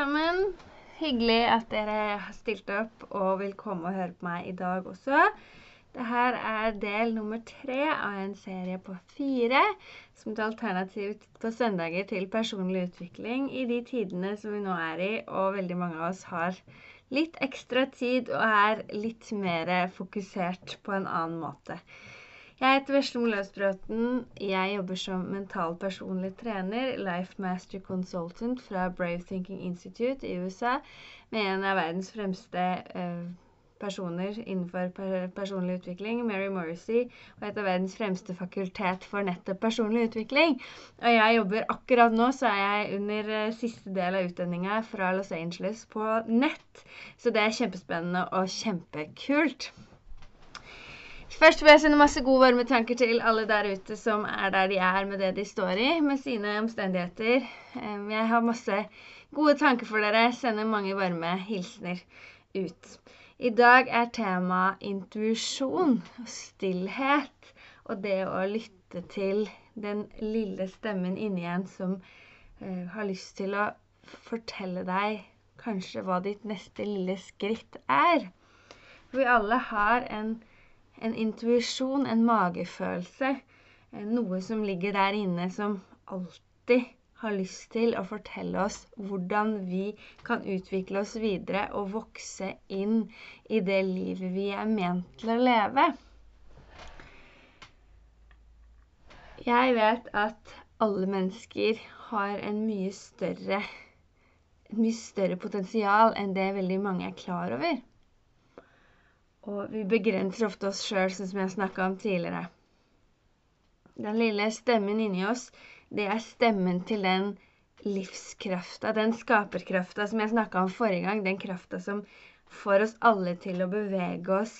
Sammen. Hyggelig at dere har stilt opp og vil komme og høre på meg i dag også. Dette er del nummer tre av en serie på fire som et alternativ på søndager til personlig utvikling i de tidene som vi nå er i, og veldig mange av oss har litt ekstra tid og er litt mer fokusert på en annen måte. Jeg heter Vesle Løsbråten. Jeg jobber som mental personlig trener, Life Master Consultant fra Brave Thinking Institute i USA, med en av verdens fremste eh, personer innenfor personlig utvikling, Mary Morrissey, og et av verdens fremste fakultet for nettopp personlig utvikling. Og jeg jobber akkurat nå, så er jeg under eh, siste del av utdanninga fra Los Angeles på nett. Så det er kjempespennende og kjempekult. Først vil jeg sende masse gode, varme tanker til alle der ute som er der de er med det de står i, med sine omstendigheter. Jeg har masse gode tanker for dere. Sender mange varme hilsener ut. I dag er tema intuisjon og stillhet og det å lytte til den lille stemmen inni en som uh, har lyst til å fortelle deg kanskje hva ditt neste lille skritt er. Vi alle har en en intuisjon, en magefølelse. Eh, noe som ligger der inne som alltid har lyst til å fortelle oss hvordan vi kan utvikle oss videre og vokse inn i det livet vi er ment til å leve. Jeg vet at alle mennesker har en mye større, et mye større potensial enn det veldig mange er klar over. Og vi begrenser ofte oss sjøl, sånn som jeg snakka om tidligere. Den lille stemmen inni oss, det er stemmen til den livskrafta, den skaperkrafta som jeg snakka om forrige gang. Den krafta som får oss alle til å bevege oss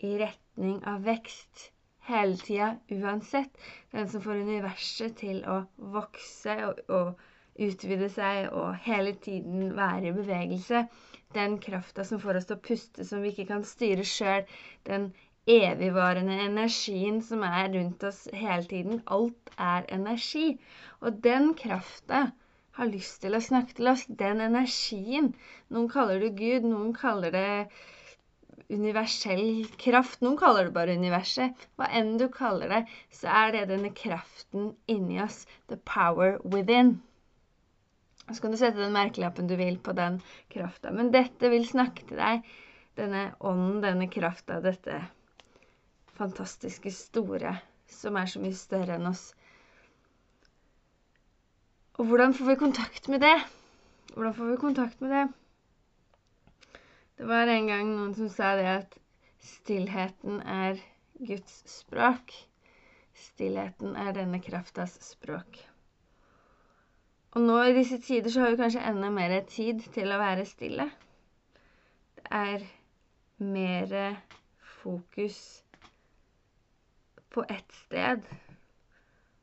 i retning av vekst hele tida, uansett. Den som får universet til å vokse og, og utvide seg og hele tiden være i bevegelse den krafta som får oss til å puste, som vi ikke kan styre sjøl. Den evigvarende energien som er rundt oss hele tiden. Alt er energi. Og den krafta har lyst til å snakke til oss. Den energien. Noen kaller det Gud, noen kaller det universell kraft. Noen kaller det bare universet. Hva enn du kaller det, så er det denne kraften inni oss. The power within. Så kan du sette den merkelappen du vil på den krafta. Men dette vil snakke til deg. Denne ånden, denne krafta, dette fantastiske store som er så mye større enn oss. Og hvordan får vi kontakt med det? Hvordan får vi kontakt med det? Det var en gang noen som sa det at stillheten er Guds språk. Stillheten er denne kraftas språk. Og nå i disse tider så har vi kanskje enda mer tid til å være stille. Det er mer fokus på ett sted.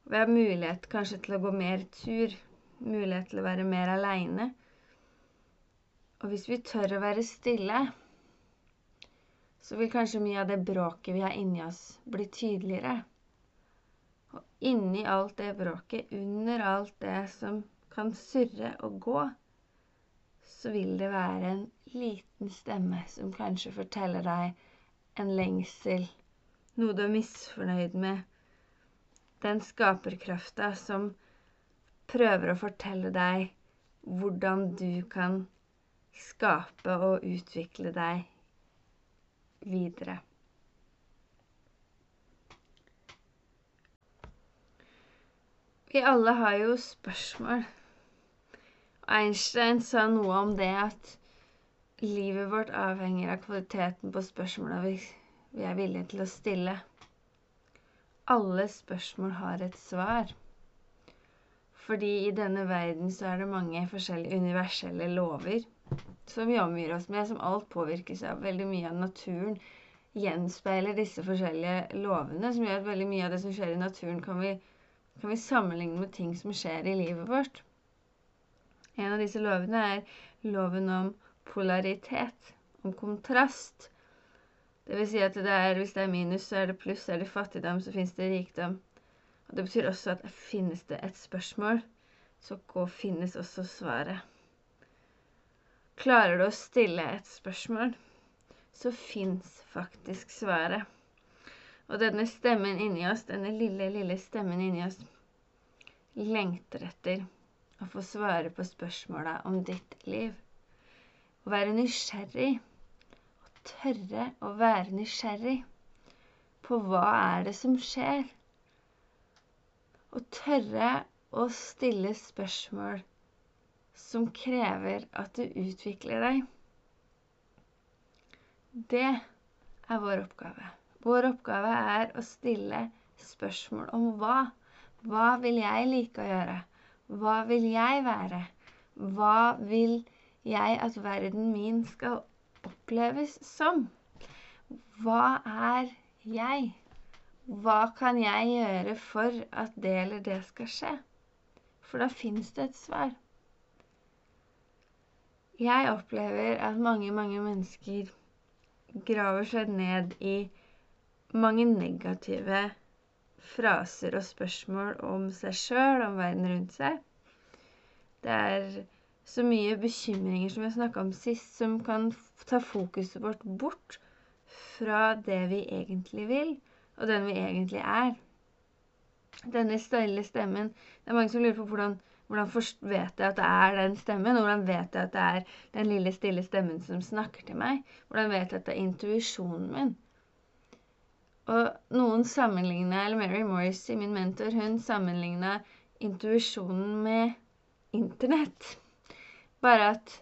Vi har mulighet kanskje til å gå mer tur, mulighet til å være mer aleine. Og hvis vi tør å være stille, så vil kanskje mye av det bråket vi har inni oss, bli tydeligere. Og inni alt det bråket, under alt det som kan surre og gå, så vil det være en liten stemme som kanskje forteller deg en lengsel, noe du er misfornøyd med. Den skaperkrafta som prøver å fortelle deg hvordan du kan skape og utvikle deg videre. Vi alle har jo spørsmål Einstein sa noe om det at livet vårt avhenger av kvaliteten på spørsmåla vi, vi er villige til å stille. Alle spørsmål har et svar. Fordi i denne verden så er det mange forskjellige universelle lover som vi omgir oss med, som alt påvirkes av. Veldig mye av naturen gjenspeiler disse forskjellige lovene, som gjør at veldig mye av det som skjer i naturen, kan vi, kan vi sammenligne med ting som skjer i livet vårt. En av disse lovene er loven om polaritet, om kontrast. Det vil si at det er, hvis det er minus, så er det pluss. Er det fattigdom, så fins det rikdom. Og Det betyr også at finnes det et spørsmål, så finnes også svaret. klarer du å stille et spørsmål, så fins faktisk svaret. Og denne stemmen inni oss, denne lille, lille stemmen inni oss, lengter etter å få svare på spørsmåla om ditt liv. Å være nysgjerrig. Å tørre å være nysgjerrig på hva er det som skjer. Å tørre å stille spørsmål som krever at du utvikler deg. Det er vår oppgave. Vår oppgave er å stille spørsmål om hva. Hva vil jeg like å gjøre? Hva vil jeg være? Hva vil jeg at verden min skal oppleves som? Hva er jeg? Hva kan jeg gjøre for at det eller det skal skje? For da fins det et svar. Jeg opplever at mange, mange mennesker graver seg ned i mange negative fraser og spørsmål om seg sjøl, om verden rundt seg. Det er så mye bekymringer som vi snakka om sist, som kan ta fokuset vårt bort fra det vi egentlig vil, og den vi egentlig er. Denne stille stemmen Det er mange som lurer på hvordan hvordan vet jeg at det er den stemmen? Hvordan vet jeg at det er den lille, stille stemmen som snakker til meg? Hvordan vet jeg at det er intuisjonen min? Og noen sammenligna Eller Mary Morrissey, min mentor, hun sammenligna intuisjonen med Internett. Bare at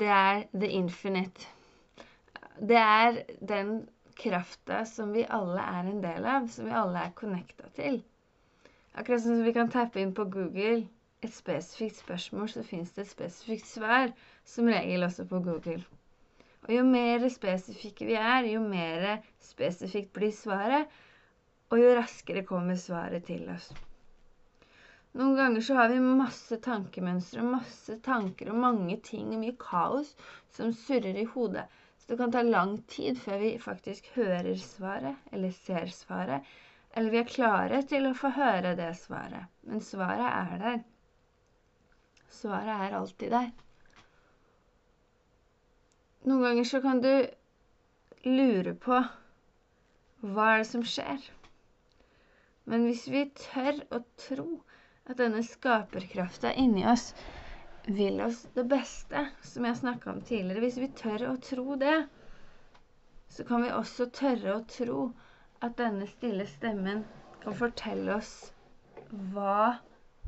det er the infinite. Det er den krafta som vi alle er en del av, som vi alle er connecta til. Akkurat som vi kan tappe inn på Google et spesifikt spørsmål, så fins det et spesifikt svar, som regel også på Google. Og jo mer spesifikke vi er, jo mer spesifikt blir svaret, og jo raskere kommer svaret til oss. Noen ganger så har vi masse tankemønstre, masse tanker og mange ting og mye kaos som surrer i hodet. Så det kan ta lang tid før vi faktisk hører svaret, eller ser svaret, eller vi er klare til å få høre det svaret. Men svaret er der. Svaret er alltid der. Noen ganger så kan du lure på hva er det som skjer? Men hvis vi tør å tro at denne skaperkrafta inni oss vil oss det beste, som jeg snakka om tidligere Hvis vi tør å tro det, så kan vi også tørre å tro at denne stille stemmen kan fortelle oss hva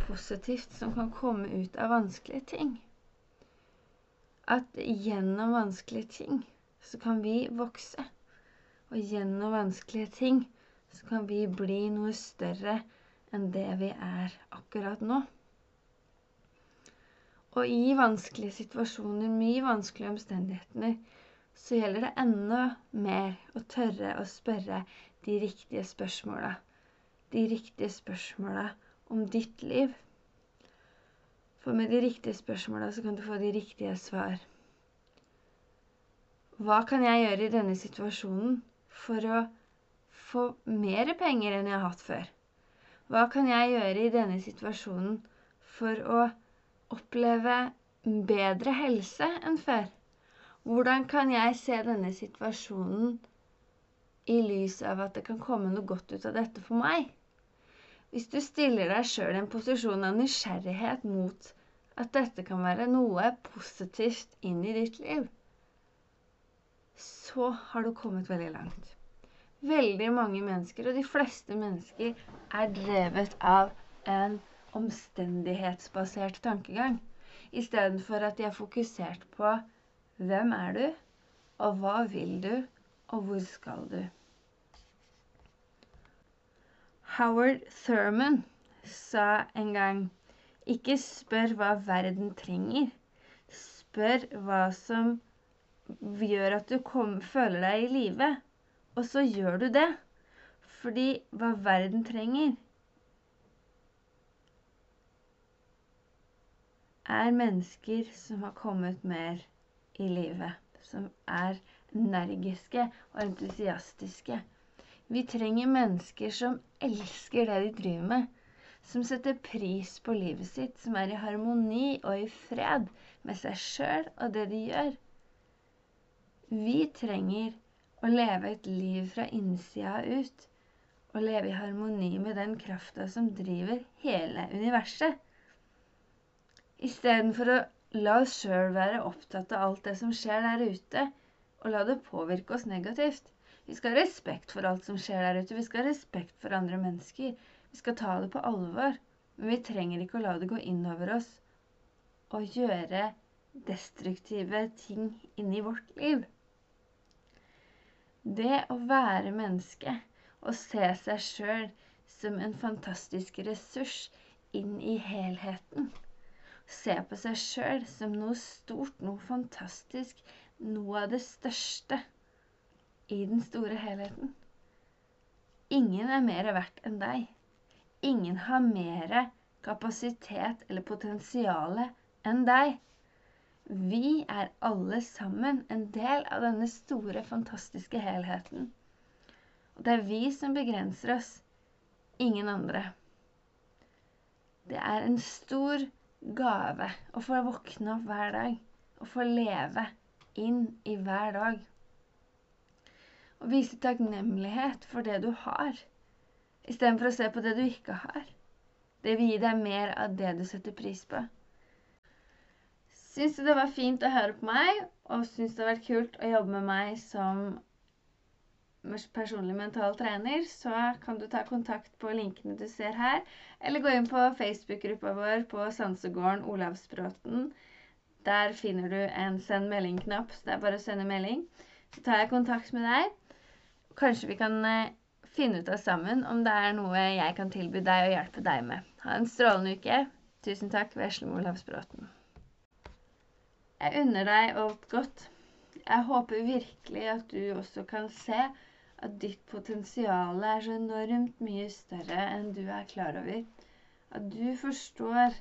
positivt som kan komme ut av vanskelige ting. At gjennom vanskelige ting så kan vi vokse. Og gjennom vanskelige ting så kan vi bli noe større enn det vi er akkurat nå. Og i vanskelige situasjoner, mye vanskelige omstendigheter, så gjelder det enda mer å tørre å spørre de riktige spørsmåla. De riktige spørsmåla om ditt liv. For med de riktige spørsmåla så kan du få de riktige svar. Hva kan jeg gjøre i denne situasjonen for å få mer penger enn jeg har hatt før? Hva kan jeg gjøre i denne situasjonen for å oppleve bedre helse enn før? Hvordan kan jeg se denne situasjonen i lys av at det kan komme noe godt ut av dette for meg? Hvis du stiller deg sjøl i en posisjon av nysgjerrighet mot at dette kan være noe positivt inn i ditt liv, så har du kommet veldig langt. Veldig mange mennesker, og de fleste mennesker, er drevet av en omstendighetsbasert tankegang. Istedenfor at de er fokusert på hvem er du, og hva vil du, og hvor skal du? Howard Thurman sa en gang ikke spør hva verden trenger. Spør hva som gjør at du kom, føler deg i live. Og så gjør du det. Fordi hva verden trenger, er mennesker som har kommet mer i livet. Som er energiske og entusiastiske. Vi trenger mennesker som elsker det de driver med. som setter pris på livet sitt, som er i harmoni og i fred med seg sjøl og det de gjør. Vi trenger å leve et liv fra innsida ut, og leve i harmoni med den krafta som driver hele universet. Istedenfor å la oss sjøl være opptatt av alt det som skjer der ute, og la det påvirke oss negativt. Vi skal ha respekt for alt som skjer der ute. Vi skal ha respekt for andre mennesker. Vi skal ta det på alvor. Men vi trenger ikke å la det gå inn over oss og gjøre destruktive ting inni vårt liv. Det å være menneske og se seg sjøl som en fantastisk ressurs inn i helheten. Se på seg sjøl som noe stort, noe fantastisk, noe av det største i den store helheten. Ingen er mer verdt enn deg. Ingen har mer kapasitet eller potensial enn deg. Vi er alle sammen en del av denne store, fantastiske helheten. Og det er vi som begrenser oss, ingen andre. Det er en stor gave å få våkne opp hver dag og få leve inn i hver dag. Og vise takknemlighet for det du har, istedenfor å se på det du ikke har. Det vil gi deg mer av det du setter pris på. Syns du det var fint å høre på meg, og syns det har vært kult å jobbe med meg som personlig mental trener, så kan du ta kontakt på linkene du ser her, eller gå inn på Facebook-gruppa vår på Sansegården Olavsbråten. Der finner du en send melding-knapp, så det er bare å sende melding. Så tar jeg kontakt med deg. Kanskje vi kan eh, finne ut av sammen om det er noe jeg kan tilby deg og hjelpe deg med. Ha en strålende uke. Tusen takk, Vesle Olavsbråten. Jeg unner deg alt godt. Jeg håper virkelig at du også kan se at ditt potensial er så enormt mye større enn du er klar over. At du forstår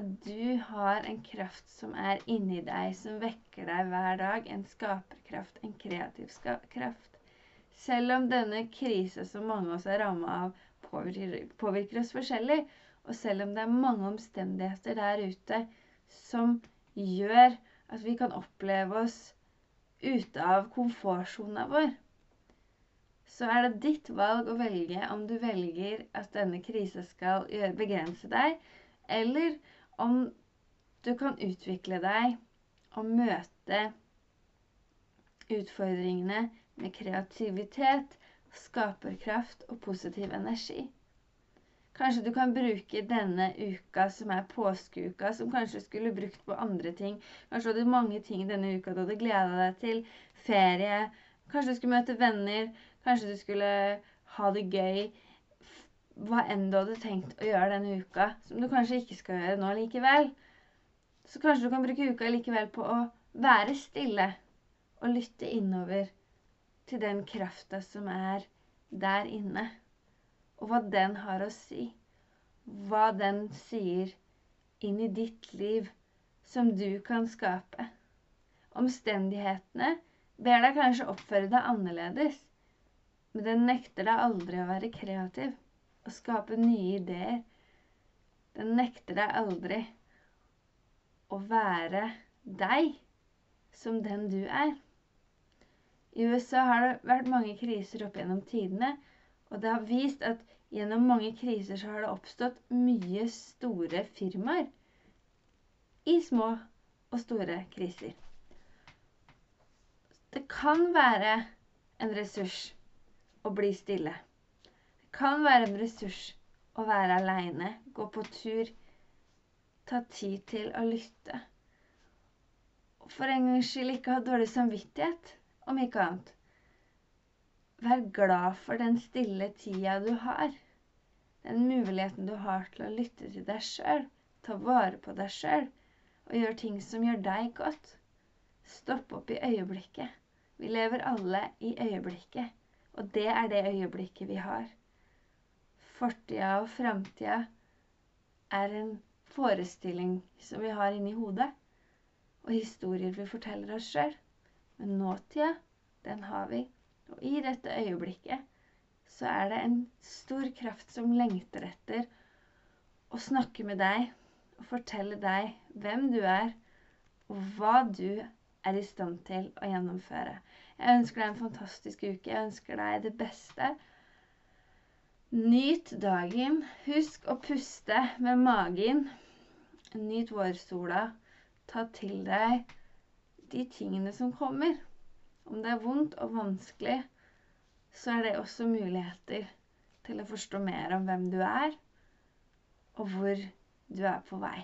at du har en kraft som er inni deg, som vekker deg hver dag. En skaperkraft, en kreativ kraft. Selv om denne krisa som mange av oss er ramma av, påvirker, oss forskjellig, og selv om det er mange omstendigheter der ute som gjør at vi kan oppleve oss ute av komfortsona vår, så er det ditt valg å velge om du velger at denne krisa skal begrense deg, eller om du kan utvikle deg og møte utfordringene med kreativitet, skaperkraft og positiv energi. Kanskje du kan bruke denne uka som er påskeuka, som kanskje skulle brukt på andre ting. Kanskje du hadde mange ting denne uka du hadde gleda deg til. Ferie. Kanskje du skulle møte venner. Kanskje du skulle ha det gøy. Hva enn du hadde tenkt å gjøre denne uka, som du kanskje ikke skal gjøre nå likevel. Så kanskje du kan bruke uka likevel på å være stille og lytte innover til den krafta som er der inne, og hva den har å si. Hva den sier inn i ditt liv som du kan skape. Omstendighetene ber deg kanskje oppføre deg annerledes, men den nekter deg aldri å være kreativ og skape nye ideer. Den nekter deg aldri å være deg som den du er. I USA har det vært mange kriser opp gjennom tidene, og det har vist at gjennom mange kriser så har det oppstått mye store firmaer i små og store kriser. Det kan være en ressurs å bli stille. Det kan være en ressurs å være aleine, gå på tur, ta tid til å lytte. Og for en gangs skyld ikke ha dårlig samvittighet om ikke annet. Vær glad for den stille tida du har. Den muligheten du har til å lytte til deg sjøl, ta vare på deg sjøl og gjøre ting som gjør deg godt. Stopp opp i øyeblikket. Vi lever alle i øyeblikket, og det er det øyeblikket vi har. Fortida og framtida er en forestilling som vi har inni hodet, og historier vi forteller oss sjøl. Men nåtida, den har vi. Og i dette øyeblikket så er det en stor kraft som lengter etter å snakke med deg og fortelle deg hvem du er, og hva du er i stand til å gjennomføre. Jeg ønsker deg en fantastisk uke. Jeg ønsker deg det beste. Nyt dagen. Husk å puste med magen. Nyt vårsola. Ta til deg de tingene som kommer. Om det er vondt og vanskelig, så er det også muligheter til å forstå mer om hvem du er, og hvor du er på vei.